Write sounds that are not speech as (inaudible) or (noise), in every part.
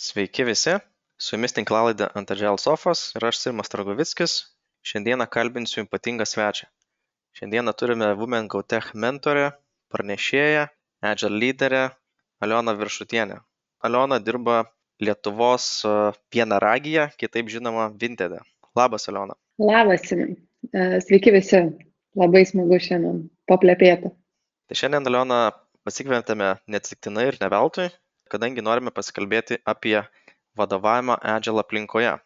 Sveiki visi, su jumis tinklalaidė ant Agile Sofos ir aš Sirmas Tragovickis. Šiandieną kalbinsiu ypatingą svečią. Šiandieną turime Women Go Tech mentorę, pranešėją, Agile lyderę Alioną Viršutienę. Aliona dirba Lietuvos e, vienaragyje, kitaip žinoma Vintede. Labas, Aliona. Labas, Simai. E, sveiki visi. Labai smagu šiandien paplepėti. Tai šiandien, Aliona, pasikvietėme neatsitiktinai ir ne veltui, kadangi norime pasikalbėti apie vadovavimą Agile aplinkoje.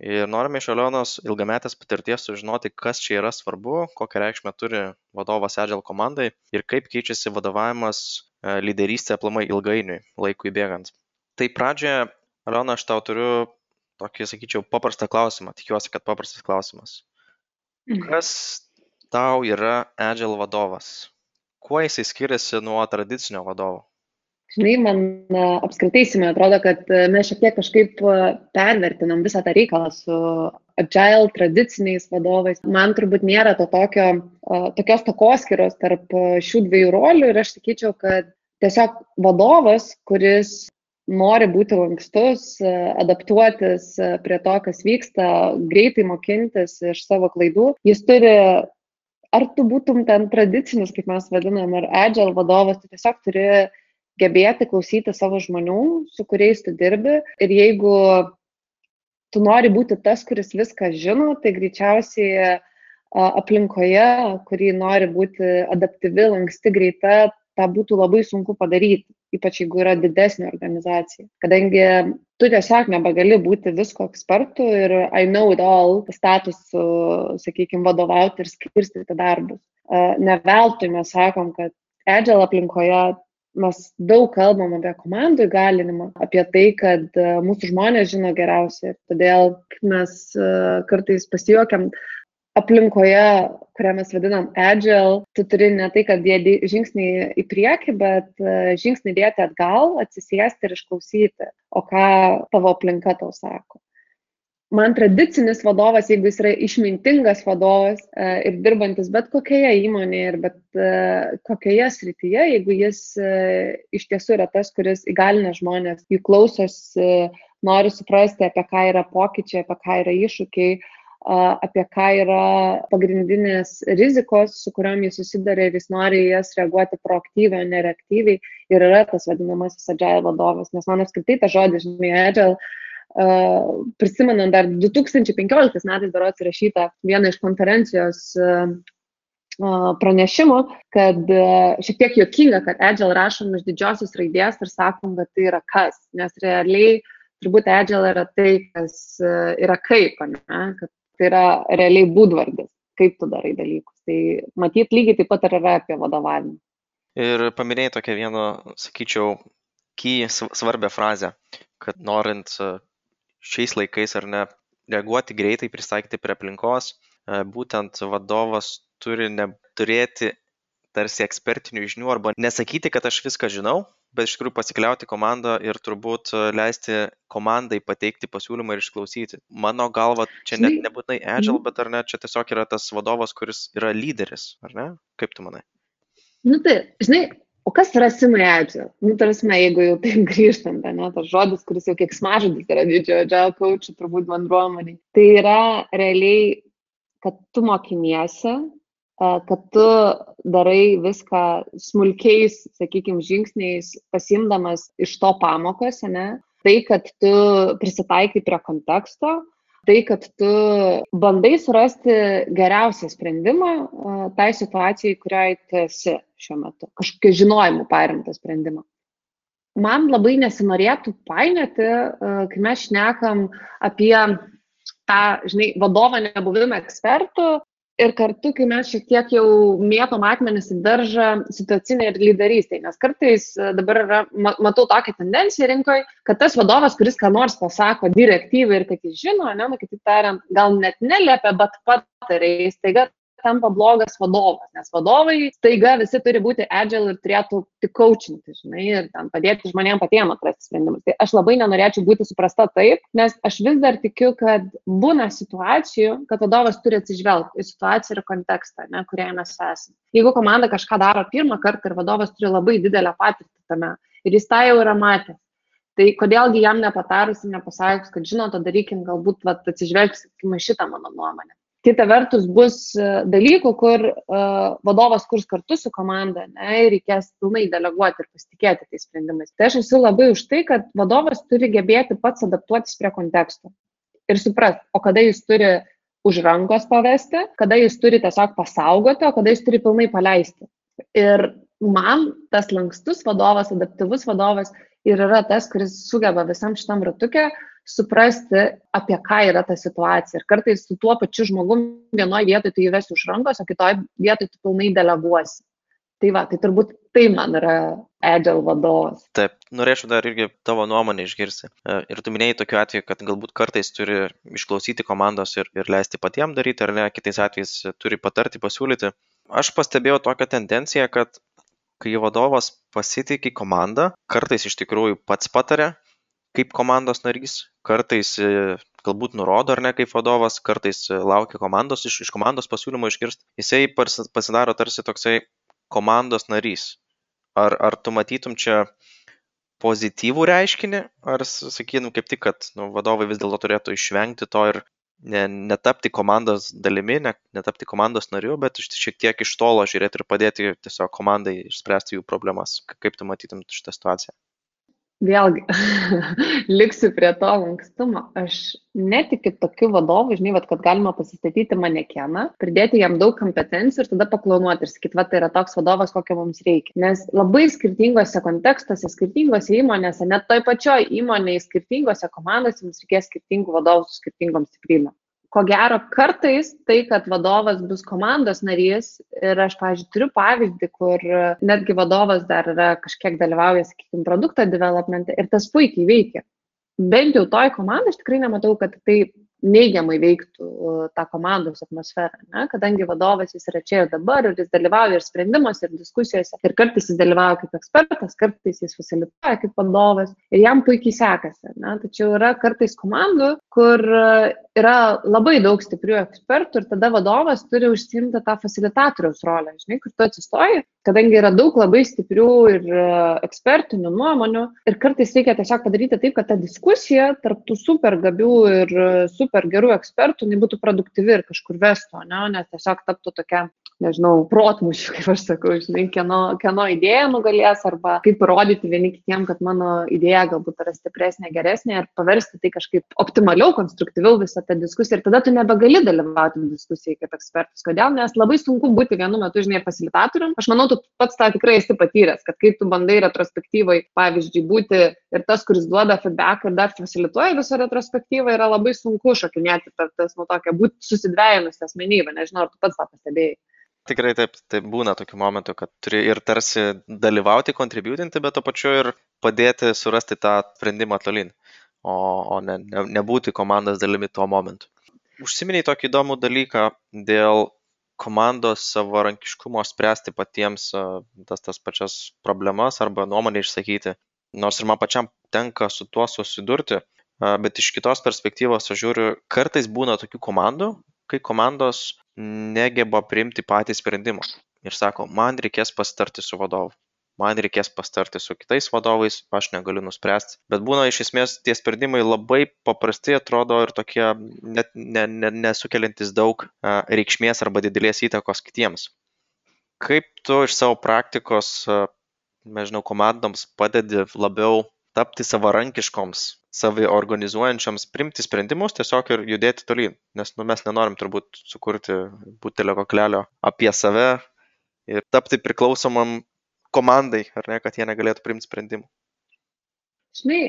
Ir norime iš Alionos ilgametės patirties sužinoti, kas čia yra svarbu, kokią reikšmę turi vadovas Agile komandai ir kaip keičiasi vadovavimas e, lyderystė aplamai ilgainiui, laikui bėgant. Tai pradžioje, Aliona, aš tau turiu tokį, sakyčiau, paprastą klausimą, tikiuosi, kad paprastas klausimas. Mhm. Kas tau yra Agile vadovas? Kuo jisai skiriasi nuo tradicinio vadovo? Žinai, man apskritai įsimė atrodo, kad mes šiek tiek kažkaip pervertinam visą tą reikalą su agile tradiciniais vadovais. Man turbūt nėra to tokio, tokios takoskiros tarp šių dviejų rolių ir aš sakyčiau, kad tiesiog vadovas, kuris nori būti lankstus, adaptuotis prie to, kas vyksta, greitai mokintis iš savo klaidų, jis turi ar tu būtum ten tradicinis, kaip mes vadinam, ar agile vadovas, tu tiesiog turi gebėti klausyti savo žmonių, su kuriais tu dirbi. Ir jeigu tu nori būti tas, kuris viską žino, tai greičiausiai aplinkoje, kuri nori būti adaptyvi, lanksti, greita, tą būtų labai sunku padaryti, ypač jeigu yra didesnė organizacija. Kadangi tu tiesiog nebegali būti visko ekspertų ir I know it all statusų, sakykime, vadovauti ir skirstyti darbus. Ne veltui mes sakom, kad Agile aplinkoje mes daug kalbam apie komandų įgalinimą, apie tai, kad e, mūsų žmonės žino geriausiai. Todėl mes e, kartais pasijuokiam aplinkoje, kurią mes vadinam agile, tu turi ne tai, kad dėdi žingsnį į priekį, bet e, žingsnį dėti atgal, atsisėsti ir išklausyti, o ką tavo aplinka tau sako man tradicinis vadovas, jeigu jis yra išmintingas vadovas e, ir dirbantis bet kokioje įmonėje ir bet e, kokioje srityje, jeigu jis e, iš tiesų yra tas, kuris įgalina žmonės, jų klausosi, nori suprasti, apie ką yra pokyčiai, apie ką yra iššūkiai, apie ką yra pagrindinės rizikos, su kuriuom jis susidarė ir jis nori jas reaguoti proaktyviai, o ne reaktyviai. Ir yra tas vadinamasis agile vadovas, nes man apskritai tas žodis, žinai, agile prisimenant dar 2015 metais berots įrašytą vieną iš konferencijos pranešimų, kad šiek tiek juokinga, kad Agile rašom iš didžiosios raidės ir sakom, kad tai yra kas, nes realiai turbūt Agile yra tai, kas yra kaip, ne? kad tai yra realiai būdvardis, kaip tu darai dalykus. Tai matyt, lygiai taip pat yra apie vadovavimą. Ir paminėjai tokią vieną, sakyčiau, ky svarbę frazę, kad norint šiais laikais ar ne reaguoti greitai, pristaikyti prie aplinkos, e, būtent vadovas turi neturėti tarsi ekspertinių žinių arba nesakyti, kad aš viską žinau, bet iš tikrųjų pasikliauti komandą ir turbūt e, leisti komandai pateikti pasiūlymą ir išklausyti. Mano galva, čia net nebūtinai agile, mhm. bet ar ne, čia tiesiog yra tas vadovas, kuris yra lyderis, ar ne? Kaip tu manai? Nu tai, žinai, O kas yra agile? Nu, tarsi, jeigu jau taip grįžtant, ne, tas žodis, kuris jau kiek smažadis yra didžiojo agile coachų, turbūt bendruomeniai. Tai yra realiai, kad tu mokiniesi, kad tu darai viską smulkiais, sakykime, žingsniais, pasimdamas iš to pamokos, ne? Tai, kad tu prisitaikai prie konteksto, tai, kad tu bandai surasti geriausią sprendimą tai situacijai, kurioje tu esi šiuo metu, kažkokio žinojimų paremtą sprendimą. Man labai nesinorėtų painioti, kai mes šnekam apie tą, žinai, vadovą nebuvimą ekspertų ir kartu, kai mes šiek tiek jau mėtom akmenis į daržą situacinė ir lyderystė, nes kartais e, dabar yra, matau tokią tendenciją rinkoje, kad tas vadovas, kuris ką nors pasako direktyvai ir kad jis žino, ne, nu, kitaip tariant, gal net neliepia, bet patarė, staiga tampa blogas vadovas, nes vadovai staiga visi turi būti agile ir turėtų tik coachinti, žinai, ir ten padėti žmonėms patiems atrasti sprendimus. Tai aš labai nenorėčiau būti suprasta taip, nes aš vis dar tikiu, kad būna situacijų, kad vadovas turi atsižvelgti į situaciją ir kontekstą, ne, kurioje mes esame. Jeigu komanda kažką daro pirmą kartą ir vadovas turi labai didelę patirtį tame ir jis tą jau yra matęs, Tai kodėlgi jam nepatarus ir nepasakius, kad žinot, darykim, galbūt vat, atsižvelgsim šitą mano nuomonę. Kita vertus bus e, dalykų, kur uh, vadovas kurs kartu su komanda ne, ir reikės pilnai deleguoti ir pasitikėti tais sprendimais. Tai aš esu labai už tai, kad vadovas turi gebėti pats adaptuotis prie konteksto ir suprast, o kada jis turi už rankos pavesti, kada jis turi tiesiog pasaugoti, o kada jis turi pilnai paleisti. Ir man tas lankstus vadovas, adaptyvus vadovas ir yra tas, kuris sugeba visam šitam ratukė suprasti, apie ką yra ta situacija. Ir kartais su tuo pačiu žmogum vienoje vietoje tu įvesi už rankos, o kitoje vietoje tu pilnai deleguosi. Tai va, tai turbūt tai man yra Agile vadovas. Taip, norėčiau dar irgi tavo nuomonę išgirsti. E, ir tu minėjai tokiu atveju, kad galbūt kartais turi išklausyti komandos ir, ir leisti patiems daryti, ar ne, kitais atvejais turi patarti, pasiūlyti. Aš pastebėjau tokią tendenciją, kad kai vadovas pasitikė komandą, kartais iš tikrųjų pats patarė, kaip komandos narys kartais e, galbūt nurodo ar ne kaip vadovas kartais e, laukia komandos iš iš komandos pasiūlymo išgirst. Jisai pasi pasidaro tarsi toksai komandos narys. Ar ar tu matytum čia pozityvų reiškinį ar sakytum kaip tik kad nu vadovai vis dėlto turėtų išvengti to ir ne netapti komandos dalimi ne netapti komandos nariu bet šiek tiek iš tolo žiūrėt ir padėti tiesiog komandai išspręsti jų problemas. Kaip tu matytum šitą situaciją vėlgi (laughs) liksiu prie to lankstumo. Aš netikiu tokiu vadovu, žinai, vat, kad galima pasistatyti manekeną, pridėti jam daug kompetencijų ir tada paklanuoti ir sakyti, va, tai yra toks vadovas, kokio mums reikia. Nes labai skirtingose kontekstuose, skirtingose įmonėse, net toj pačioj įmonėje, skirtingose komandose mums reikės skirtingų vadovų su skirtingom stiprybėm ko gero kartais tai, kad vadovas bus komandos narys ir aš, pavyzdžiui, turiu pavyzdį, kur netgi vadovas dar yra kažkiek dalyvauja, sakykime, produkto developmente ir tas puikiai veikia. Bent jau toj komandai aš tikrai nematau, kad tai neigiamai veiktų tą komandos atmosferą, ne? kadangi vadovas jis yra čia ir dabar ir jis dalyvauja ir sprendimuose, ir diskusijose, ir kartais jis dalyvauja kaip ekspertas, kartais jis facilituoja kaip vadovas ir jam puikiai sekasi. Ne? Tačiau yra kartais komandų, kur yra labai daug stiprių ekspertų ir tada vadovas turi užsimti tą facilitatoriaus rolę, žinai, kur tu atsistoji, kadangi yra daug labai stiprių ir ekspertinių nuomonių ir kartais reikia tiesiog padaryti taip, kad ta diskusija tarp tų super gabių ir super super gerų ekspertų, jinai būtų produktyvi ir kažkur vestų, ne, nes tiesiog taptų tokia, nežinau, protmušių, (laughs) kaip aš sakau, žinai, kieno, kieno idėja nugalės arba kaip parodyti vieni kitiem, kad mano idėja galbūt yra stipresnė, geresnė ir paversti tai kažkaip optimaliau, konstruktyviau visą tą diskusiją ir tada tu nebegali dalyvauti diskusijai kaip ekspertas. Kodėl? Nes labai sunku būti vienu metu, žinai, facilitatorium. Aš manau, tu pats tą tikrai esi patyręs, kad kai tu bandai retrospektyvai, pavyzdžiui, būti ir tas, kuris duoda feedback ir dar facilituoja visą retrospektyvą, yra labai sunku šokinėti per tas, nu, tokia, būti susidvėjimus asmenybę, nežinau, ar tu pats tą pastebėjai. Tikrai taip, taip būna tokių momentų, kad turi ir tarsi dalyvauti, kontributinti, bet to pačiu ir padėti surasti tą sprendimą tolin, o, o ne, ne, nebūti komandos dalimi tuo momentu. Užsiminiai tokį įdomų dalyką dėl komandos savarankiškumo spręsti patiems tas, tas pačias problemas arba nuomonę išsakyti. Nors ir man pačiam tenka su tuo susidurti, bet iš kitos perspektyvos aš žiūriu, kartais būna tokių komandų, kai komandos negeba priimti patį sprendimą ir sako, man reikės pasitarti su vadovu, man reikės pasitarti su kitais vadovais, aš negaliu nuspręsti. Bet būna iš esmės tie sprendimai labai paprasti atrodo ir tokie net ne, ne, nesukeliantis daug reikšmės arba didelės įtakos kitiems. Kaip tu iš savo praktikos, nežinau, komandoms padedi labiau tapti savarankiškoms saviorganizuojančioms priimti sprendimus tiesiog ir judėti tolyn. Nes nu mes nenorim turbūt sukurti butelio kaklelio apie save ir tapti priklausomam komandai ar ne kad jie negalėtų priimti sprendimų. Žinai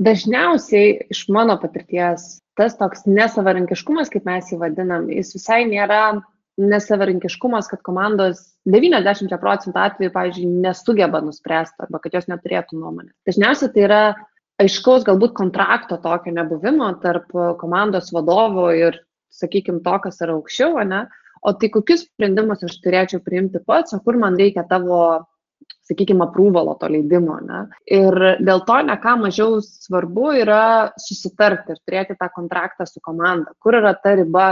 dažniausiai iš mano patirties tas toks nesavarankiškumas kaip mes jį vadinam jis visai nėra nesavarankiškumas, kad komandos 90 procentų atveju, pavyzdžiui, nesugeba nuspręsti arba kad jos neturėtų nuomonės. Dažniausiai tai yra aiškaus galbūt kontrakto tokio nebuvimo tarp komandos vadovo ir, sakykime, to, kas yra aukščiau, ne? o tai kokius sprendimus aš turėčiau priimti pats, o kur man reikia tavo, sakykime, aprūvalo to leidimo. Ne? Ir dėl to ne ką mažiau svarbu yra susitarti ir turėti tą kontraktą su komanda, kur yra ta riba,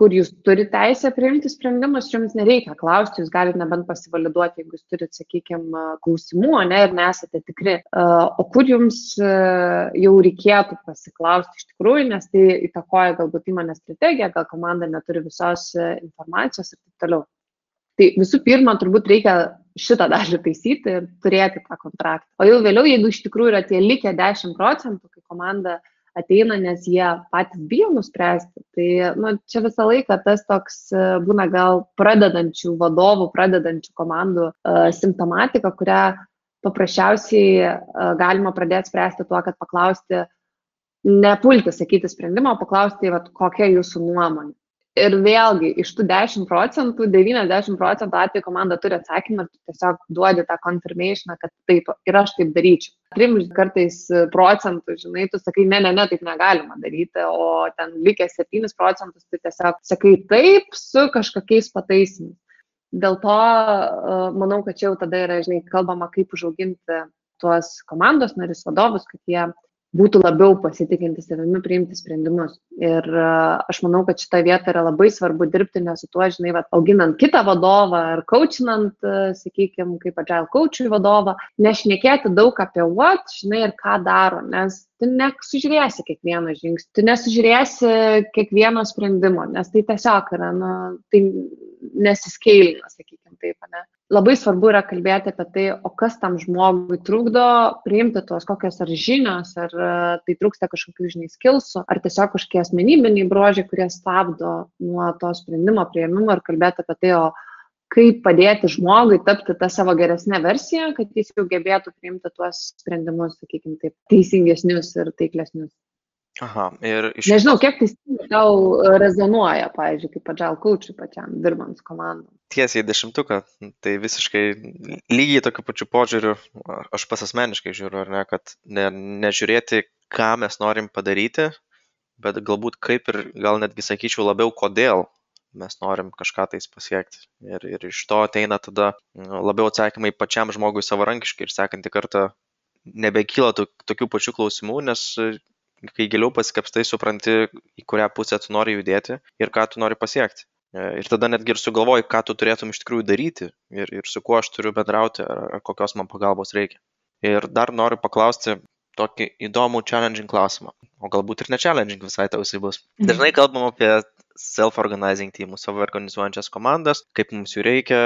kur jūs turite teisę priimti sprendimus, jums nereikia klausti, jūs galite nebent pasivaliduoti, jeigu jūs turite, sakykime, klausimų, ne, ir nesate tikri. O kur jums jau reikėtų pasiklausti iš tikrųjų, nes tai įtakoja galbūt įmonės strategiją, gal komanda neturi visos informacijos ir taip toliau. Tai visų pirma, turbūt reikia šitą dalį taisyti ir turėti tą kontraktą. O jau vėliau, jeigu iš tikrųjų yra tie likę 10 procentų, kai komanda ateina, nes jie patys bijo nuspręsti, tai nu, čia visą laiką tas toks e, būna gal pradedančių vadovų, pradedančių komandų uh, simptomatika, kurią paprasčiausiai uh, galima pradėti spręsti tuo, kad paklausti, nepulti sakyti sprendimą, o paklausti, vat, kokia jūsų nuomonė. Ir vėlgi, iš tų 10 procentų, 90 procentų atveju komanda turi atsakymą ir tiesiog duodi tą confirmation, kad taip, ir aš taip daryčiau. Trim kartais procentų, žinai, tu sakai, ne, ne, ne, taip negalima daryti, o ten likęs 7 procentus, tu tiesiog sakai taip su kažkokiais pataisimais. Dėl to manau, kad čia jau tada yra, žinai, kalbama, kaip užauginti tuos komandos narius, vadovus, kad jie būtų labiau pasitikinti savimi priimti sprendimus. Ir aš manau, kad šitą vietą yra labai svarbu dirbti, nes su tuo, žinai, va, auginant kitą vadovą ar coachinant, sakykime, kaip agile coachui vadovą, nešnekėti daug apie what, žinai, ir ką daro, nes tu nesužiūrėsi kiekvieną žingsnį, tu nesužiūrėsi kiekvieno sprendimo, nes tai tiesiog yra, nu, tai nesiskeilina, sakykime taip, ne labai svarbu yra kalbėti apie tai, o kas tam žmogui trukdo priimti tuos kokios ar žinios, ar e, tai trūksta kažkokių žiniai skilsų, ar tiesiog kažkokie asmenybiniai bruožai, kurie stabdo nuo to sprendimo prieimimo ir kalbėti apie tai, o kaip padėti žmogui tapti tą savo geresnę versiją, kad jis jau gebėtų priimti tuos sprendimus, sakykime, taip, teisingesnius ir taiklesnius. Aha, ir iš... Nežinau, kiek tai tau rezonuoja, pavyzdžiui, kaip agile coachui pačiam, dirbant su komandom. Tiesiai dešimtuką, tai visiškai lygiai tokiu pačiu požiūriu, aš pas asmeniškai žiūriu, ar ne, kad ne, nežiūrėti, ką mes norim padaryti, bet galbūt kaip ir gal netgi sakyčiau labiau, kodėl mes norim kažką tais pasiekti. Ir, ir iš to ateina tada labiau atsakymai pačiam žmogui savarankiškai ir sekantį kartą nebekyla tokių pačių klausimų, nes kai giliau pasikapstai, supranti, į kurią pusę tu nori judėti ir ką tu nori pasiekti. E, ir tada netgi ir sugalvoji, ką tu turėtum iš tikrųjų daryti ir, ir su kuo aš turiu bendrauti, ar, ar kokios man pagalbos reikia. Ir dar noriu paklausti tokį įdomų challenging klausimą, o galbūt ir ne challenging visai tau jisai bus. Mhm. Dažnai kalbam apie self-organizing teamus, savo organizuojančias komandas, kaip mums jų reikia,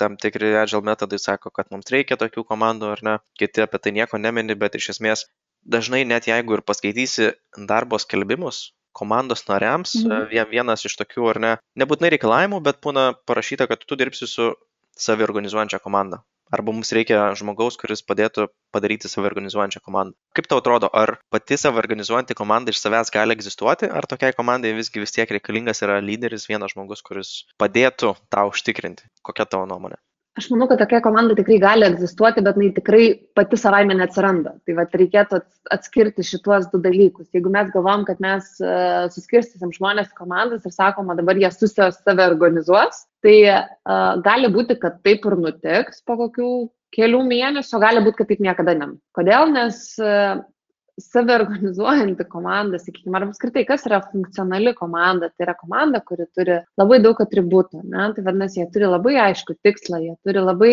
tam tikri agile metodai sako, kad mums reikia tokių komandų ar ne, kiti apie tai nieko nemini, bet iš esmės dažnai net jeigu ir paskaitysi darbo skelbimus komandos nariams, mhm. vienas iš tokių ar ne, nebūtinai reikalavimų, bet būna parašyta, kad tu dirbsi su saviorganizuojančia komanda. Arba mums reikia žmogaus, kuris padėtų padaryti saviorganizuojančią komandą. Kaip tau atrodo, ar pati saviorganizuojanti komanda iš savęs gali egzistuoti, ar tokiai komandai visgi vis tiek reikalingas yra lyderis, vienas žmogus, kuris padėtų tą užtikrinti? Kokia tavo nuomonė? Aš manau, kad tokia komanda tikrai gali egzistuoti, bet jinai tikrai pati savaime neatsiranda. Tai va, reikėtų atskirti šituos du dalykus. Jeigu mes galvom, kad mes uh, suskirstysim žmonės komandas ir sakoma, dabar jie susijęs save organizuos, tai uh, gali būti, kad taip ir nutiks po kokių kelių mėnesių, o gali būti, kad taip niekada ne. Kodėl? Nes saviorganizuojanti komanda, sakykime, ar apskritai, kas yra funkcionali komanda, tai yra komanda, kuri turi labai daug atributų, ne? tai vadinasi, jie turi labai aišku tikslą, jie turi labai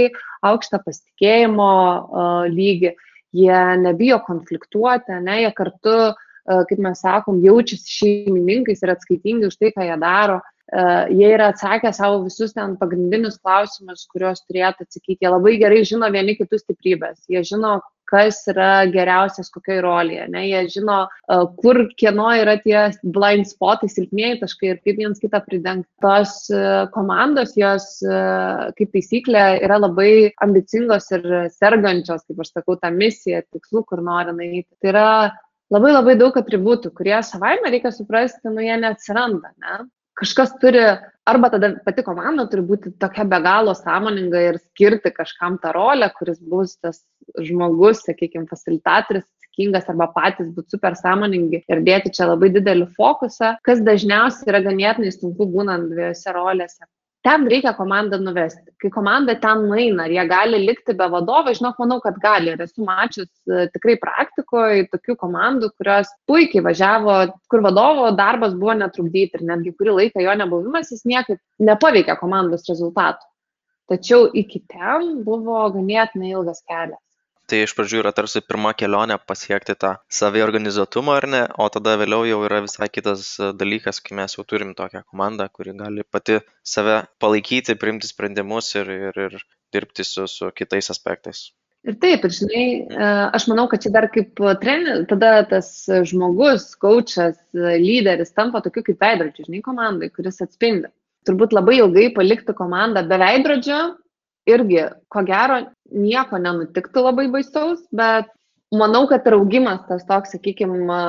aukštą pasitikėjimo uh, lygį, jie nebijo konfliktuoti, ne? jie kartu, uh, kaip mes sakom, jaučiasi šeimininkais ir atskaitingi už tai, ką jie daro. Uh, jie yra atsakę savo visus ten pagrindinius klausimus, kuriuos turėtų atsakyti. Jie labai gerai žino vieni kitų stiprybės. Jie žino, kas yra geriausias kokioj rolėje. Ne? Jie žino, kur kieno yra tie blind spotai, silpnieji taškai ir kaip viens kitą pridengti. Tos komandos, jos kaip taisyklė yra labai ambicingos ir sergančios, kaip aš sakau, tą misiją, tikslų, kur nori nueiti. Tai yra labai labai daug atributų, kurie savaime reikia suprasti, nu jie neatsiranda. Ne? kažkas turi, arba tada pati komanda turi būti tokia be galo sąmoninga ir skirti kažkam tą rolę, kuris bus tas žmogus, sakykime, facilitatorius, atsakingas arba patys būti super sąmoningi ir dėti čia labai didelį fokusą, kas dažniausiai yra ganėtinai sunku būnant dviejose rolėse. Ten reikia komandą nuvesti. Kai komanda ten nueina, ar jie gali likti be vadovo, žinok, manau, kad gali. Ir esu mačius e, tikrai praktikoje tokių komandų, kurios puikiai važiavo, kur vadovo darbas buvo netrukdyti ir netgi kurį laiką jo nebuvimas jis niekaip nepaveikė komandos rezultatų. Tačiau iki ten buvo ganėtinai ilgas kelias tai iš pradžių yra tarsi pirma kelionė pasiekti tą saviorganizuotumą ar ne o tada vėliau jau yra visai kitas dalykas kai mes jau turim tokią komandą kuri gali pati save palaikyti priimti sprendimus ir ir ir dirbti su su kitais aspektais Ir taip, ir žinai, e, aš manau, kad čia dar kaip treneris, tada tas žmogus, coachas, lyderis tampa tokiu kaip veidrodžiu, žinai, komandai, kuris atspindi. Turbūt labai ilgai palikti komandą be veidrodžio irgi, ko gero, nieko nenutiktų labai baisaus, bet manau, kad ir augimas tas toks, sakykime,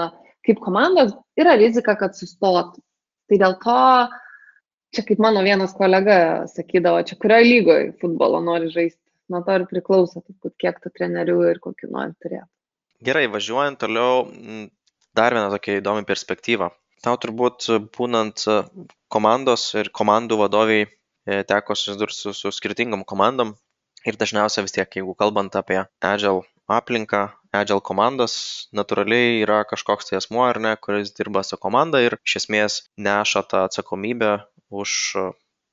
kaip komandos, yra rizika, kad sustotų. Tai dėl to, čia kaip mano vienas kolega sakydavo, čia kurioje lygoje futbolo nori žaisti. Nuo to ir priklauso, turbūt, kiek tų trenerių ir kokį nori turėti. Gerai, važiuojant toliau, dar viena tokia įdomi perspektyva. Tau turbūt būnant komandos ir komandų vadoviai teko susidurti su, su skirtingom komandom. Ir dažniausiai vis tiek, jeigu kalbant apie Agile aplinką, Agile komandas, natūraliai yra kažkoks tai asmuo ar ne, kuris dirba su komanda ir iš esmės neša tą atsakomybę už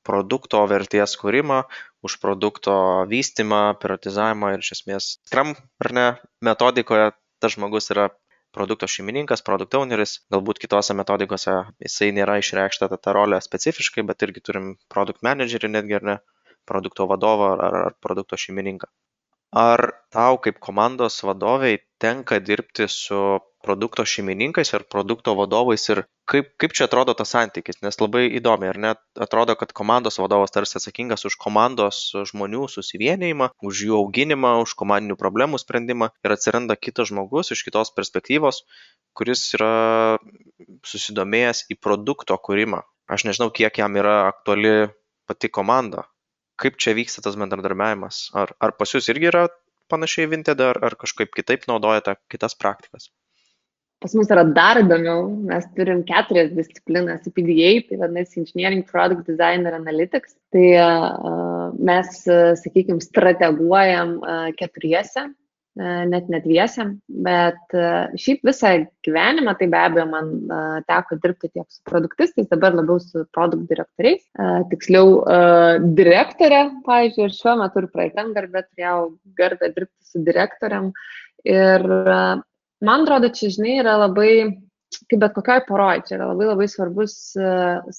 produkto vertės kūrimą, už produkto vystimą, privatizavimą ir iš esmės Scrum ar ne metodikoje tas žmogus yra produkto šeimininkas, produkt owneris, galbūt kitose metodikose jisai nėra išreikšta ta, ta rolė specifiškai, bet irgi turim produkt managerį netgi ar ne, produkto vadovą ar, ar produkto šeimininką. Ar tau kaip komandos vadoviai tenka dirbti su produkto šeimininkais ar produkto vadovais ir kaip, kaip čia atrodo tas santykis, nes labai įdomi, ar net atrodo, kad komandos vadovas tarsi atsakingas už komandos žmonių susivienijimą, už jų auginimą, už komandinių problemų sprendimą ir atsiranda kitas žmogus iš kitos perspektyvos, kuris yra susidomėjęs į produkto kūrimą. Aš nežinau, kiek jam yra aktuali pati komanda kaip čia vyksta tas bendradarbiavimas? Ar, ar pas jūs irgi yra panašiai Vinted, ar, ar kažkaip kitaip naudojate kitas praktikas? Pas mus yra dar įdomiau, mes turim keturias disciplinas - PDA, tai vadinasi Engineering Product Design ir Analytics. Tai uh, mes, sakykime, strateguojam uh, keturiese net nedviesiam, bet e, šiaip visą gyvenimą, tai be abejo, man e, teko dirbti tiek su produktistais, dabar labiau su produkt direktoriais, tiksliau direktorė, pavyzdžiui, ir šiuo metu ir praeitam garbė turėjau garbę dirbti su direktoriam. Ir man atrodo, čia, žinai, yra labai kaip bet kokioj poroj, čia yra labai labai svarbus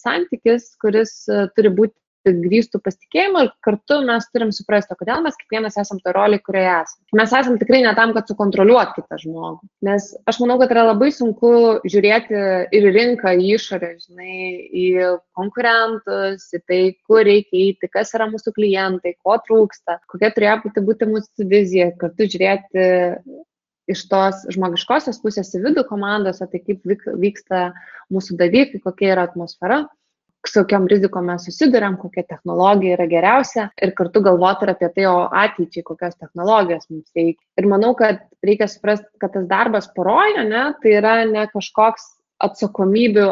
santykis, kuris turi būti grįstų pasitikėjimu ir kartu mes turim suprasti, kodėl mes kiekvienas esam to roliai, kurioje esame. Mes esam tikrai ne tam, kad sukontroliuot kitą žmogų. Nes aš manau, kad yra labai sunku žiūrėti ir rinką, į išorę, žinai, į konkurentus, į tai, kur reikia eiti, kas yra mūsų klientai, ko trūksta, kokia turėtų būti mūsų vizija, kartu žiūrėti iš tos žmogiškosios pusės į vidų komandose, tai kaip vyksta mūsų dalykai, kokia yra atmosfera su kokiam rizikom mes susidurėm, kokia technologija yra geriausia ir kartu galvoti ir apie tai, o ateičiai kokios technologijos mums reikia. Ir manau, kad reikia suprasti, kad tas darbas poroje, ne, tai yra ne kažkoks atsakomybių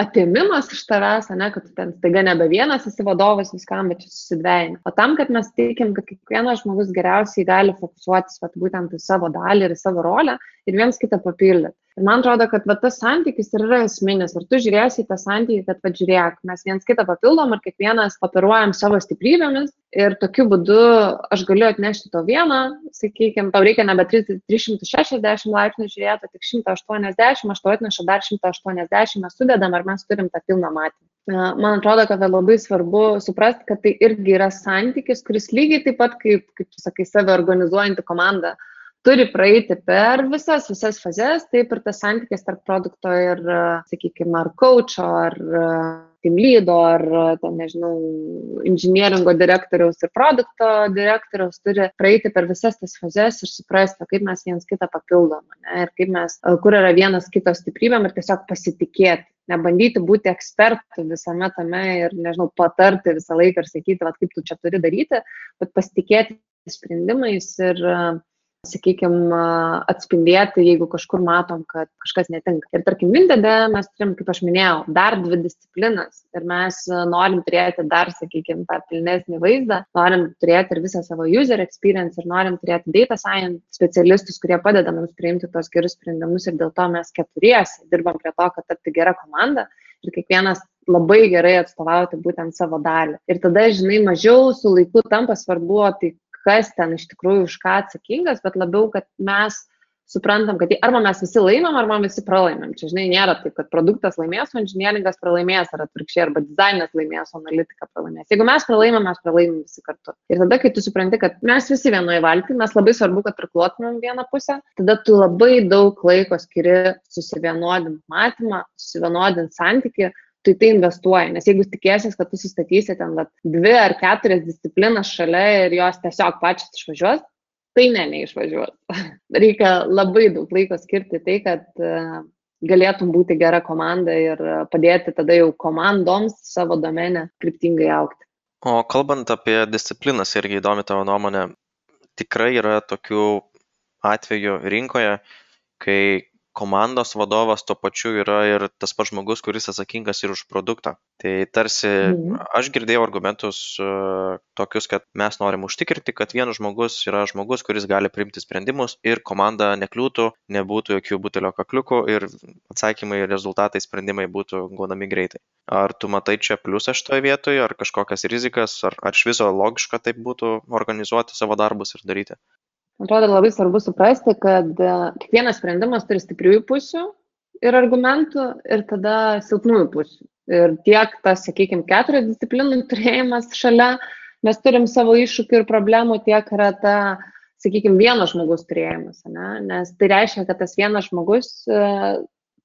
atėmimas iš tavęs, ne, kad ten staiga nebe vienas esi vadovas viskam, bet susidvėjai. O tam, kad mes teikiam, kad kiekvienas žmogus geriausiai gali fokusuotis vat, būtent į savo dalį ir į savo rolę ir viens kitą papildyti. Ir man atrodo, kad va, tas santykis ir yra esminis. Ar tu žiūrėsi į tą santykį, kad, va, žiūrėk, mes viens kitą papildom ir kiekvienas operuojam savo stiprybėmis ir tokiu būdu aš galiu atnešti to vieną, sakykime, tau reikia nebe 360 laipsnių žiūrėti, tik 180, aš to atnešu dar 180, mes sudedam ar mes turim tą pilną matymą. Man atrodo, kad labai svarbu suprasti, kad tai irgi yra santykis, kuris lygiai taip pat kaip, kaip sakai, save organizuojanti komanda turi praeiti per visas, visas fazes, taip ir tas santykis tarp produkto ir, sakykime, ar coacho, ar team lydo, ar, ten, nežinau, inžinieringo direktoriaus ir produkto direktoriaus turi praeiti per visas tas fazes ir suprasti, kaip mes viens kitą papildom, ne, ir kaip mes, kur yra vienas kito stiprybėm ir tiesiog pasitikėti. Nebandyti būti ekspertų visame tame ir, nežinau, patarti visą laiką ir sakyti, va, kaip tu čia turi daryti, bet pasitikėti sprendimais ir sakykime, atspindėti, jeigu kažkur matom, kad kažkas netinka. Ir tarkim, Vintede mes turim, kaip aš minėjau, dar dvi disciplinas ir mes norim turėti dar, sakykime, tą pilnesnį vaizdą, norim turėti ir visą savo user experience ir norim turėti data science specialistus, kurie padeda mums priimti tos gerus sprendimus ir dėl to mes keturiesi dirbam prie to, kad tapti gera komanda ir kiekvienas labai gerai atstovauti būtent savo dalį. Ir tada, žinai, mažiau su laiku tampa svarbu, tai kas ten iš tikrųjų už ką atsakingas, bet labiau, kad mes suprantam, kad arba mes visi laimėm, arba visi pralaimėm. Čia, žinai, nėra taip, kad produktas laimės, o inžinieringas pralaimės, ar atvirkščiai, arba dizainas laimės, o analitika pralaimės. Jeigu mes pralaimėm, mes pralaimėm visi kartu. Ir tada, kai tu supranti, kad mes visi vienoje valtyje, mes labai svarbu, kad priklotumėm vieną pusę, tada tu labai daug laiko skiri susivienodinti matymą, susivienodinti santyki, tu į tai investuoji. Nes jeigu tikėsies, kad tu sustatysi ten vat, dvi ar keturias disciplinas šalia ir jos tiesiog pačios išvažiuos, tai ne, neišvažiuos. (laughs) Reikia labai daug laiko skirti tai, kad uh, galėtum būti gera komanda ir padėti tada jau komandoms savo domenę kryptingai aukti. O kalbant apie disciplinas, irgi įdomi tavo nuomonė, tikrai yra tokių atvejų rinkoje, kai komandos vadovas tuo pačiu yra ir tas pats žmogus, kuris atsakingas ir už produktą. Tai tarsi mhm. aš girdėjau argumentus uh, tokius, kad mes norim užtikrinti, kad vienas žmogus yra žmogus, kuris gali priimti sprendimus ir komanda nekliūtų, nebūtų jokių butelio kakliukų ir atsakymai, rezultatai, sprendimai būtų gaunami greitai. Ar tu matai čia pliusą šitoje vietoje, ar kažkokias rizikas, ar, ar iš viso logiška taip būtų organizuoti savo darbus ir daryti? Atrodo labai svarbu suprasti, kad e, kiekvienas sprendimas turi stipriųjų pusių ir argumentų ir tada silpnųjų pusių. Ir tiek tas, sakykime, keturių disciplinų turėjimas šalia, mes turim savo iššūkių ir problemų, tiek yra ta, sakykime, vieno žmogus turėjimas. Ne? Nes tai reiškia, kad tas vienas žmogus, e,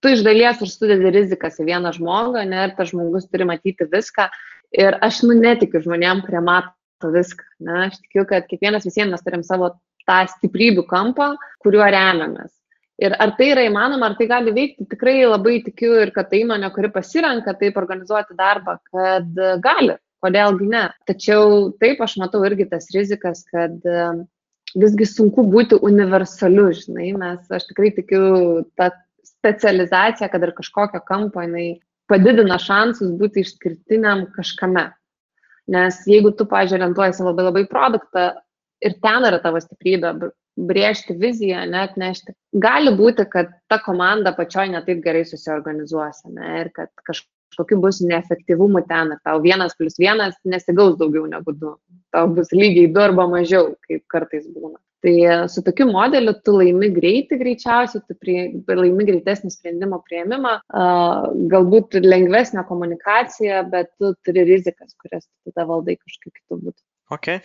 tu iš dalies ir sudedi rizikas į vieną žmogų, ne, ir tas žmogus turi matyti viską. Ir aš nu netikiu žmonėm, kurie mato viską. Ne? Aš tikiu, kad kiekvienas visiems mes turim savo tą stiprybių kampą, kuriuo remiamės. Ir ar tai yra įmanoma, ar tai gali veikti, tikrai labai tikiu ir kad tai įmonė, kuri pasirenka taip organizuoti darbą, kad gali, kodėlgi ne. Tačiau taip aš matau irgi tas rizikas, kad e, visgi sunku būti universaliu, žinai, mes, aš tikrai tikiu tą specializaciją, kad ir kažkokio kampo jinai padidina šansus būti išskirtiniam kažkame. Nes jeigu tu, pažiūrėjau, orientuojasi labai labai produktą, ir ten yra tavo stiprybė brėžti viziją, net nešti. Gali būti, kad ta komanda pačioj netaip gerai susiorganizuos ne, ir kad kažkokiu bus neefektyvumu ten ir tau vienas plus vienas nesigaus daugiau negu du. Tau bus lygiai du arba mažiau, kaip kartais būna. Tai su tokiu modeliu tu laimi greitį greičiausiai, tu prie, laimi greitesnį sprendimo prieimimą, uh, galbūt lengvesnę komunikaciją, bet tu turi rizikas, kurias tu tada valdai kažkaip kitų būtų okei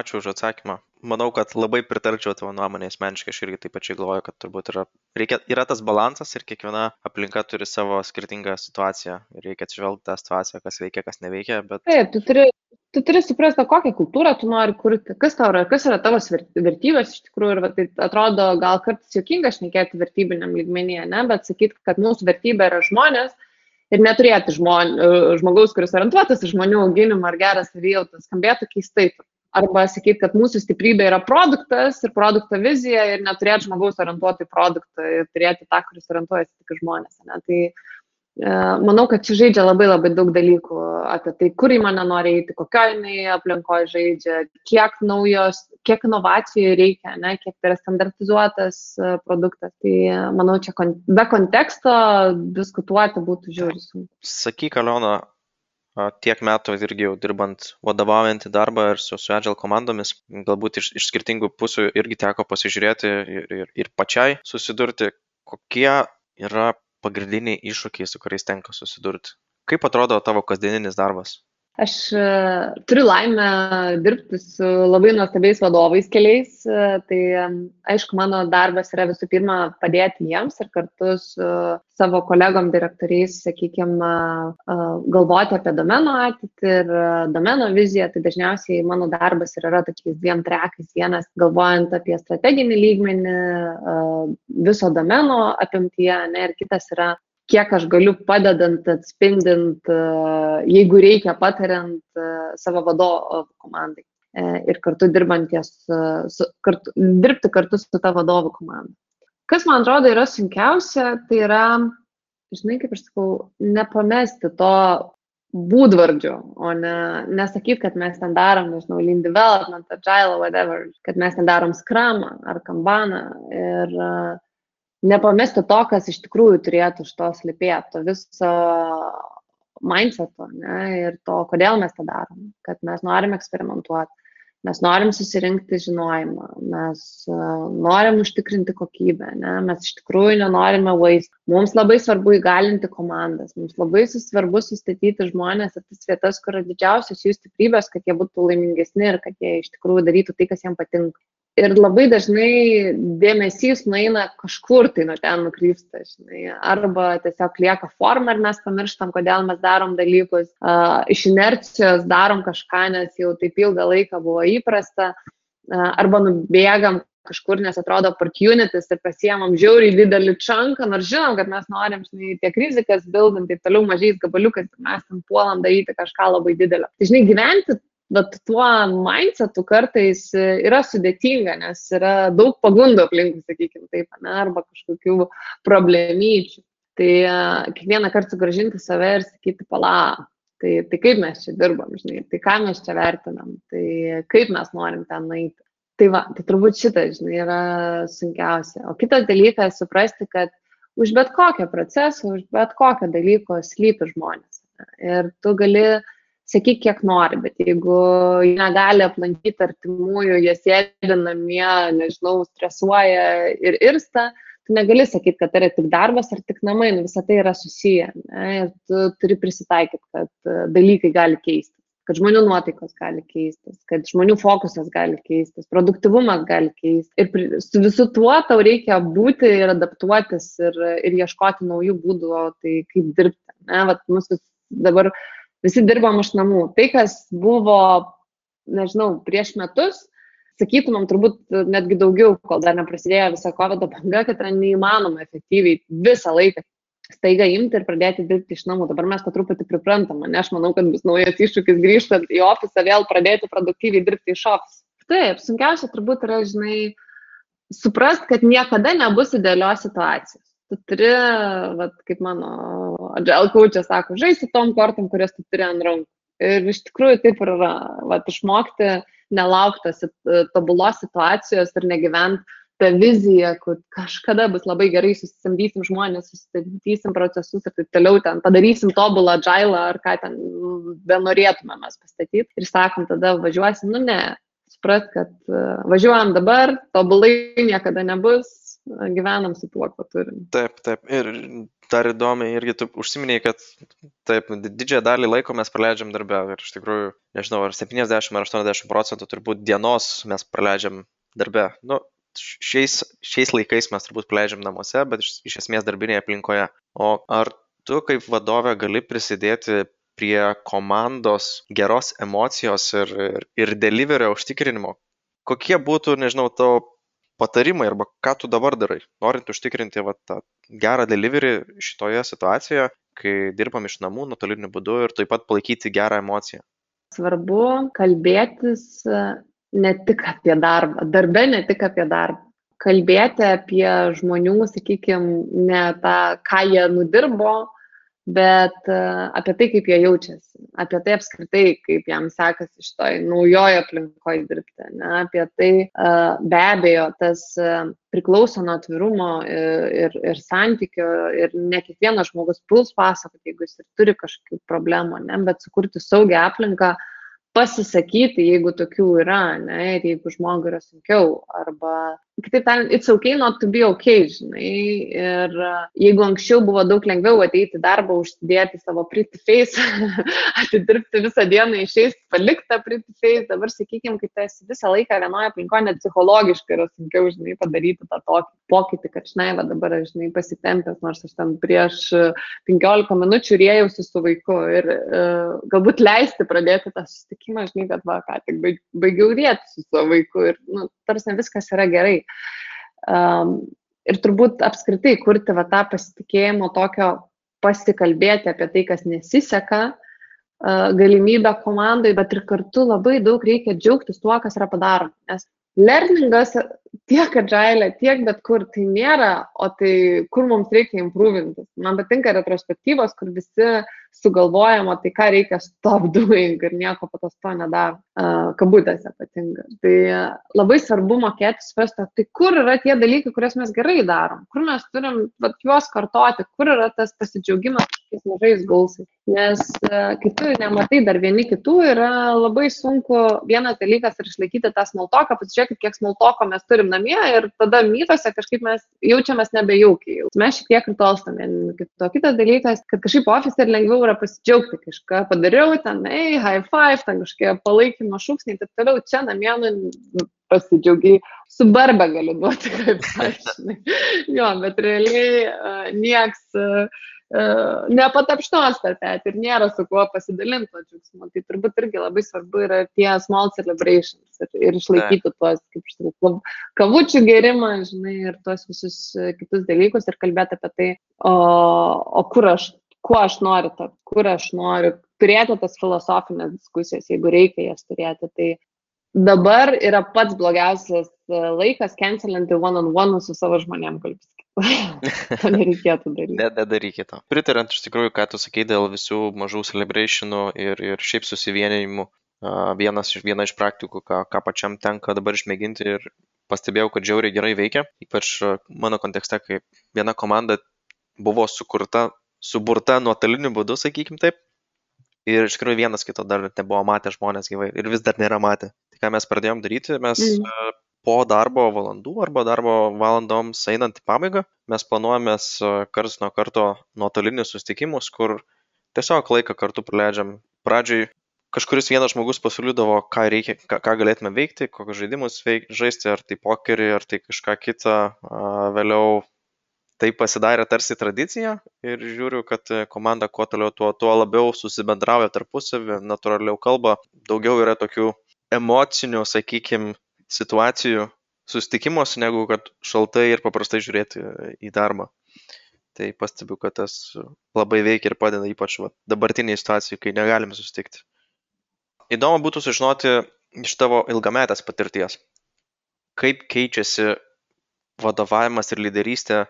ačiū už atsakymą. Manau kad labai pritarčiau tavo nuomonei asmeniškai. Aš irgi taip pačiai galvoju kad turbūt yra reikia yra tas balansas ir kiekviena aplinka turi savo skirtingą situaciją. Ir reikia atsižvelgt tą situaciją kas veikia kas neveikia bet taip tu turi tu turi suprasti, kokią kultūrą tu nori kurti, kas tau yra, kas yra tavo vertybės iš tikrųjų. Ir va, tai atrodo gal kartais juokinga šnekėti vertybiniam lygmenyje, ne, bet sakyti, kad mūsų vertybė yra žmonės, ir neturėti žmon, žmogaus, kuris orientuotas į žmonių auginimą ar gerą savijautą, skambėtų keistai. Arba sakyti, kad mūsų stiprybė yra produktas ir produkto vizija ir neturėti žmogaus orientuoti į produktą ir turėti tą, kuris orientuojasi tik žmonės. Ne? Tai E, manau, kad čia žaidžia labai labai daug dalykų apie tai, kur įmonė nori eiti, kokioje jinai aplinkoje žaidžia, kiek naujos, kiek inovacijų reikia, ne, kiek tai yra standartizuotas e, produktas. Tai manau, čia kon, be konteksto diskutuoti būtų žiūri sunku. Sakyk, Aliona, tiek metų irgi jau dirbant vadovaujantį darbą ir su, su Agile komandomis, galbūt iš, iš skirtingų pusių irgi teko pasižiūrėti ir, ir, ir pačiai susidurti, kokie yra pagrindiniai iššūkiai su kuriais tenka susidurti. Kaip atrodo tavo kasdieninis darbas Aš e, turiu laimę dirbti su labai nuostabiais vadovais keliais. E, tai aišku, mano darbas yra visų pirma padėti jiems ir kartu su savo kolegom direktoriais, sakykime, galvoti apie domeno ateitį ir domeno viziją. Tai dažniausiai mano darbas yra tokiais dviem trekais. Vienas galvojant apie strateginį lygmenį viso domeno apimtyje, ne, ir kitas yra kiek aš galiu padedant, atspindint, e, jeigu reikia patariant e, savo vadovo komandai. ir kartu dirbanties, su, kartu, dirbti kartu su ta vadovų komanda. Kas man atrodo yra sunkiausia, tai yra, žinai, kaip aš sakau, nepamesti to būdvardžio, o ne nesakyti, kad mes ten darom, nežinau, lean development, agile, whatever, kad mes ten darom skramą ar kambaną ir uh, nepamesti to, kas iš tikrųjų turėtų iš to slypėti, to viso mindseto ne, ir to, kodėl mes tą darom, kad mes norim eksperimentuoti, mes norim susirinkti žinojimą, mes uh, norim užtikrinti kokybę, ne, mes iš tikrųjų nenorime waste. Mums labai svarbu įgalinti komandas, mums labai svarbu sustatyti žmonės į tas vietas, kur yra didžiausios jų stiprybės, kad jie būtų laimingesni ir kad jie iš tikrųjų darytų tai, kas jiems patinka ir labai dažnai dėmesys nueina kažkur tai nuo ten nukrypsta, žinai, arba tiesiog lieka forma ir mes pamirštam, kodėl mes darom dalykus, uh, iš inercijos darom kažką, nes jau taip ilgą laiką buvo įprasta, uh, arba nubėgam kažkur, nes atrodo opportunities ir pasiemam žiauriai didelį čanką, nors žinom, kad mes norim, žinai, tiek rizikas bildant, taip toliau mažais gabaliukais, mes ten puolam daryti kažką labai didelio. Tai, žinai, gyventi bet tuo mindsetu kartais yra sudėtinga, nes yra daug pagundų aplinkui, sakykime taip, ne, arba kažkokių problemyčių. Tai kiekvieną kartą sugražinti save ir sakyti, pala, tai, tai kaip mes čia dirbam, žinai, tai ką mes čia vertinam, tai kaip mes norim ten nueiti. Tai va, tai turbūt šitą, žinai, yra sunkiausia. O kitas dalykas - suprasti, kad už bet kokią procesą, už bet kokią dalyko slypi žmonės. Ir tu gali uh, sakyk, kiek nori, bet jeigu negali aplankyti artimųjų, jie sėdi namie, nežinau, stresuoja ir irsta, tu negali sakyti, kad tai yra tik darbas ar tik namai, nu, visą tai yra susiję. Ne? Ir tu turi prisitaikyti, kad e, dalykai gali keistis, kad žmonių nuotaikos gali keistis, kad žmonių fokusas gali keistis, produktivumas gali keistis. Ir su visu tuo tau reikia būti ir adaptuotis ir, ir ieškoti naujų būdų, tai kaip dirbti. Ne? Vat, mūsų dabar visi dirbam iš namų. Tai, kas buvo, nežinau, prieš metus, sakytumėm turbūt netgi daugiau, kol dar neprasidėjo visa COVID banga, kad yra neįmanoma efektyviai visą laiką staiga imti ir pradėti dirbti iš namų. Dabar mes to truputį priprantam, ne aš manau, kad bus naujas iššūkis grįžtant į ofisą, vėl pradėti produktyviai dirbti iš ofiso. Taip, sunkiausia turbūt yra, žinai, suprast, kad niekada nebus idealios situacijos tu turi, vat, kaip mano agile coachas sako, žaisti tom kortom, kurias tu turi ant rankų. Ir iš tikrųjų taip ir yra, vat, išmokti nelauktas tobulos situacijos ir negyventi tą viziją, kad kažkada bus labai gerai, susisamdysim žmonės, susistatysim procesus ir taip toliau ten padarysim tobulą agilą ar ką ten benorėtume mes pastatyti. Ir sakom, tada važiuosim, nu ne, suprat, kad važiuojam dabar, tobulai niekada nebus, gyvenam su tuo, ko turim. Taip, taip. Ir dar įdomi, irgi tu užsiminiai, kad taip, didžiąją dalį laiko mes praleidžiam darbę. Ir iš tikrųjų, nežinau, ar 70 ar 80 procentų turbūt dienos mes praleidžiam darbę. Nu, šiais, šiais laikais mes turbūt praleidžiam namuose, bet iš, iš esmės darbinėje aplinkoje. O ar tu kaip vadovė gali prisidėti prie komandos geros emocijos ir, ir, ir deliverio užtikrinimo? Kokie būtų, nežinau, tavo patarimai arba ką tu dabar darai, norint užtikrinti va, tą gerą delivery šitoje situacijoje, kai dirbam iš namų nuotoliniu būdu ir taip pat palaikyti gerą emociją? Svarbu kalbėtis e, ne tik apie darbą, darbe ne tik apie darbą. Kalbėti apie žmonių, sakykime, ne tą, ką jie nudirbo, bet e, apie tai, kaip jie jaučiasi, apie tai apskritai, kaip jam sekasi šitoj naujoje aplinkoje dirbti, ne? apie tai e, be abejo, tas e, priklauso nuo atvirumo ir, ir, ir santykio ir ne kiekvienas žmogus puls pasakoti, jeigu jis ir turi kažkokių problemų, ne? bet sukurti saugią aplinką, pasisakyti, jeigu tokių yra, ne, ir jeigu žmogui yra sunkiau, arba kitaip tariant, it's okay not to be okay, žinai. Ir e, jeigu anksčiau buvo daug lengviau ateiti į darbą, užsidėti savo pretty face, (laughs) atidirbti visą dieną išėjus, palikti tą pretty face, dabar sakykime, kai tu esi visą laiką vienoje aplinkoje, net psichologiškai yra sunkiau, žinai, padaryti tą tokį pokytį, kad, žinai, va dabar, žinai, pasitempęs, nors aš ten prieš 15 minučių rėjausi su vaiku ir uh, galbūt leisti pradėti tą susitikimą, žinai, kad va, ką tik baigiau rėti su savo vaiku ir, nu, tarsi viskas yra gerai. Um, ir turbūt apskritai kurti va, tą pasitikėjimo tokio pasikalbėti apie tai, kas nesiseka, galimybę komandai, bet ir kartu labai daug reikia džiaugtis tuo, kas yra padaroma. Nes learningas tiek agile, tiek bet kur tai nėra, o tai kur mums reikia improvintis. Man patinka retrospektyvos, kur visi sugalvojama, tai ką reikia stop doing ir nieko po to nedaro. Uh, kabutėse patinka. Tai labai svarbu mokėti suprasti, tai kur yra tie dalykai, kuriuos mes gerai darom, kur mes turim vat, juos kartoti, kur yra tas pasidžiaugimas tokiais mažais gausais. Nes uh, kai tu nematai dar vieni kitų, yra labai sunku vienas dalykas ir išlaikyti tą smoltoką, pasižiūrėkit, kiek smoltoko mes turim namie ir tada mytose kažkaip mes jaučiamės nebejaukiai. Mes šiek tiek nutolstam vieni kito. Kitas dalykas, kad kažkaip ofise ir lengviau yra pasidžiaugti, kažką padariau, ten, ei, high five, ten kažkokie palaikymo šūksniai, taip toliau, čia namie, nu, pasidžiaugiai, su barbe galiu duoti, (laughs) kaip aš. Jo, bet realiai uh, nieks uh, uh, nepatapštos per petį ir nėra su kuo pasidalinti to džiaugsmo. Tai turbūt irgi labai svarbu yra tie small celebrations ir, ir išlaikyti tuos, kaip aš sakau, kavučių gerimą, žinai, ir tuos visus kitus dalykus ir kalbėti apie tai, o, o kur aš kuo aš noriu tapti, kur aš noriu turėti tas filosofinės diskusijas, jeigu reikia jas turėti. Tai dabar yra pats blogiausias e, laikas cancelinti one-on-one su savo žmonėm, pasakyti. (laughs) to nereikėtų daryti. Ne, nedarykite. Pritarant iš tikrųjų, ką tu sakai dėl visų mažų celebrationų ir, ir šiaip susivienijimų, vienas iš, viena iš praktikų, ką, ką pačiam tenka dabar išmėginti ir pastebėjau, kad žiauriai gerai veikia, ypač mano kontekste, kai viena komanda buvo sukurta suburta nuotoliniu būdu, sakykim taip. Ir iš tikrųjų vienas kito dar nebuvo matę žmonės gyvai ir vis dar nėra matę. Tai ką mes pradėjom daryti, mes mm. Po darbo valandų arba darbo valandoms einant į pabaigą, mes planuojamės karts nuo karto nuotolinius susitikimus, kur tiesiog laiką kartu praleidžiam. Pradžioj kažkuris vienas žmogus pasiūlydavo, ką, reikia, ką, ką galėtume veikti, kokius žaidimus veik, žaisti, ar tai pokerį, ar tai kažką kitą. Vėliau tai pasidarė tarsi tradicija ir žiūriu, kad komanda kuo toliau, tuo, tuo labiau susibendrauja tarpusavį, natūraliau kalba, daugiau yra tokių emocinių, sakykime, situacijų susitikimuose, negu kad šaltai ir paprastai žiūrėti į darbą. Tai pastebiu, kad tas labai veikia ir padeda ypač va, dabartiniai situacijai, kai negalime susitikti. Įdomu būtų sužinoti iš tavo ilgametės patirties, kaip keičiasi vadovavimas ir lyderystė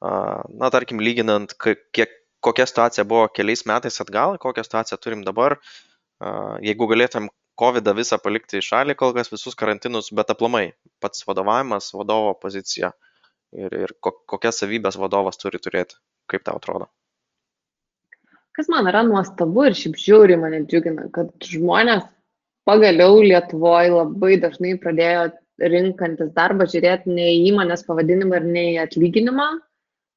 na, tarkim, lyginant, kiek, kokia situacija buvo keliais metais atgal, kokią situaciją turim dabar, jeigu galėtum COVID visą palikti į šalį, kol kas visus karantinus, bet aplamai pats vadovavimas, vadovo pozicija ir, ir kokias savybės vadovas turi turėti, kaip tau atrodo? Kas man yra nuostabu ir šiaip žiūri mane džiugina, kad žmonės pagaliau Lietuvoje labai dažnai pradėjo rinkantis darbą žiūrėti ne į įmonės pavadinimą ir ne į atlyginimą,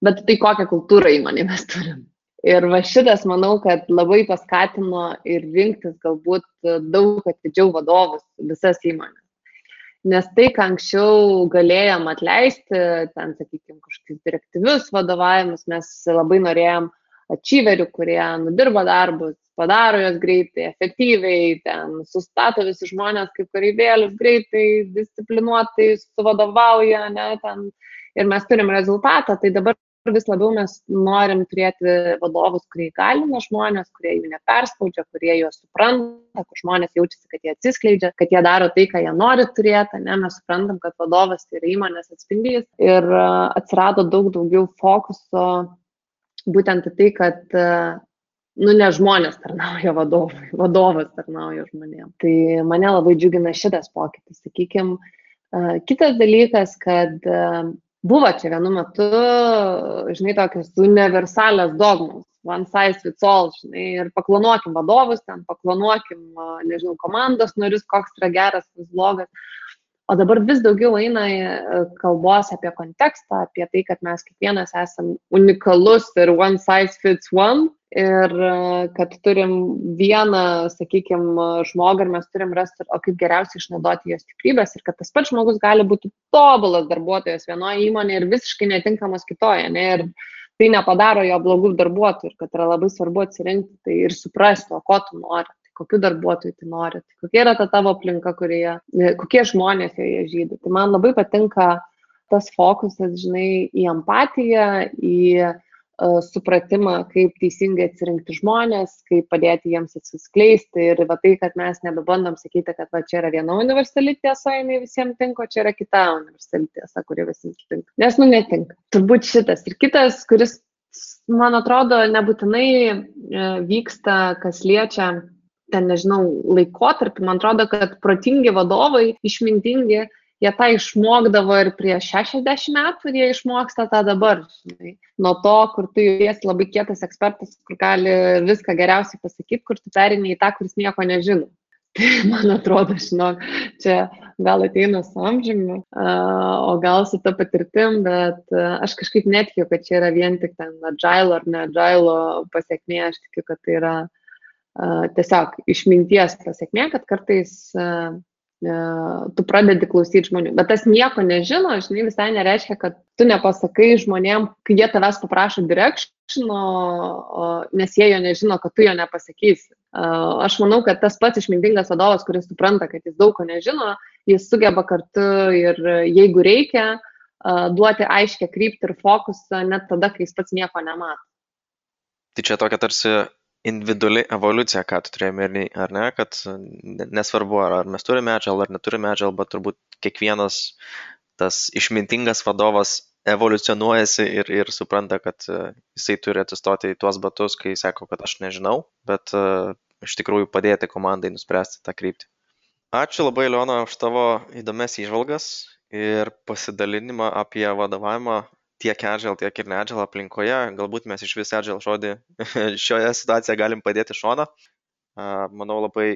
bet tai kokią kultūrą įmonė mes turim. Ir va šitas, manau, kad labai paskatino ir rinktis galbūt daug atidžiau vadovus visas įmonės. Nes tai, ką anksčiau galėjom atleisti, ten, sakykime, kažkokius direktyvius vadovavimus, mes labai norėjom ačyverių, kurie nudirba darbus, padaro juos greitai, efektyviai, ten sustato visi žmonės kaip kareivėlius greitai, disciplinuotai, suvadovauja, ne, ten, ir mes turim rezultatą, tai dabar vis labiau mes norim turėti vadovus, kurie įgalina žmonės, kurie jų neperspaudžia, kurie juos supranta, kur žmonės jaučiasi, kad jie atsiskleidžia, kad jie daro tai, ką jie nori turėti, ne, mes suprantam, kad vadovas tai yra įmonės atspindys ir atsirado daug daugiau fokuso būtent į tai, kad nu, ne žmonės tarnauja vadovui, (laughs) vadovas tarnauja žmonėms. Tai mane labai džiugina šitas pokytis, sakykime. Kitas dalykas, kad buvo čia vienu metu, žinai, tokios universalios dogmos, one size fits all, žinai, ir paklanuokim vadovus ten, paklanuokim, nežinau, komandos narius, koks yra geras, koks blogas. O dabar vis daugiau eina kalbos apie kontekstą, apie tai, kad mes kiekvienas esam unikalus ir one size fits one ir e, kad turim vieną, sakykime, žmogų ir mes turim rasti, o kaip geriausiai išnaudoti jo stiprybės ir kad tas pats žmogus gali būti tobulas darbuotojas vienoje įmonėje ir visiškai netinkamas kitoje. Ne? Ir tai nepadaro jo blogų darbuotojų ir kad yra labai svarbu atsirinkti tai ir suprasti, o ko tu nori. Kokiu darbuotoju tu nori, tai kokia yra ta tavo aplinka, kurioje, kokie žmonės joje žydi. Tai man labai patinka tas fokusas, žinai, į empatiją, į supratimą, kaip teisingai atsirinkti žmonės, kaip padėti jiems atsiskleisti ir va tai, kad mes nebebandom sakyti, kad va čia yra viena universali tiesa, jinai visiems tinka, čia yra kita universali tiesa, kuri visiems tinka. Nes, nu, netinka. Turbūt šitas. Ir kitas, kuris, man atrodo, nebūtinai e, vyksta, kas liečia ten, nežinau, laikotarpį, man atrodo, kad protingi vadovai, išmintingi, jie tą išmokdavo ir prieš 60 metų ir jie išmoksta tą dabar. Žinai. Nuo to, kur tu esi labai kietas ekspertas, kur gali viską geriausiai pasakyti, kur tu perini į tą, kuris nieko nežino. (laughs) Tai man atrodo, žinok, čia gal ateina su amžiumi, o gal su ta patirtim, bet aš kažkaip netikiu, kad čia yra vien tik ten agile ar ne agile pasiekmė, aš tikiu, kad tai yra tiesiog išminties pasiekmė, kad kartais tu pradedi klausyti žmonių. Bet tas nieko nežino, žinai, visai nereiškia, kad tu nepasakai žmonėm, kai jie tavęs paprašo directiono, nes jie jo nežino, kad tu jo nepasakysi. Aš manau, kad tas pats išmintingas vadovas, kuris supranta, kad jis daug ko nežino, jis sugeba kartu ir jeigu reikia, duoti aiškę kryptį ir fokusą net tada, kai jis pats nieko nemato. Tai čia tokia tarsi individuali evoliucija, ką tu turėjai omeny, ar ne, kad nesvarbu, ar, ar mes turime agile, ar neturime agile, bet turbūt kiekvienas tas išmintingas vadovas evoliucionuojasi ir, ir supranta, kad e, jisai turi atsistoti į tuos batus, kai sako, kad aš nežinau, bet uh, iš tikrųjų padėti komandai nuspręsti tą kryptį. Ačiū labai, Leona, už tavo įdomias įžvalgas ir pasidalinimą apie vadovavimą tiek agile, tiek ir ne agile aplinkoje. Galbūt mes iš vis agile žodį (laughs) šioje situacijoje galim padėti šoną. Manau, labai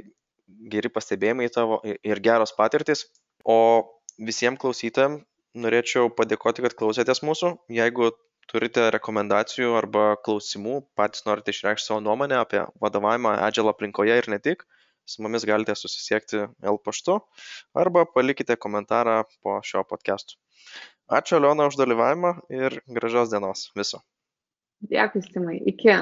geri pastebėjimai tavo ir geros patirtis. O visiems klausytojams norėčiau padėkoti, kad klausėtės mūsų. Jeigu turite rekomendacijų arba klausimų, patys norite išreikšti savo nuomonę apie vadovavimą agile aplinkoje ir ne tik, su mumis galite susisiekti L paštu arba palikite komentarą po šio podcast'u. Ačiū, Aliona, už dalyvavimą ir gražios dienos viso. Dėkui, Simai. Iki.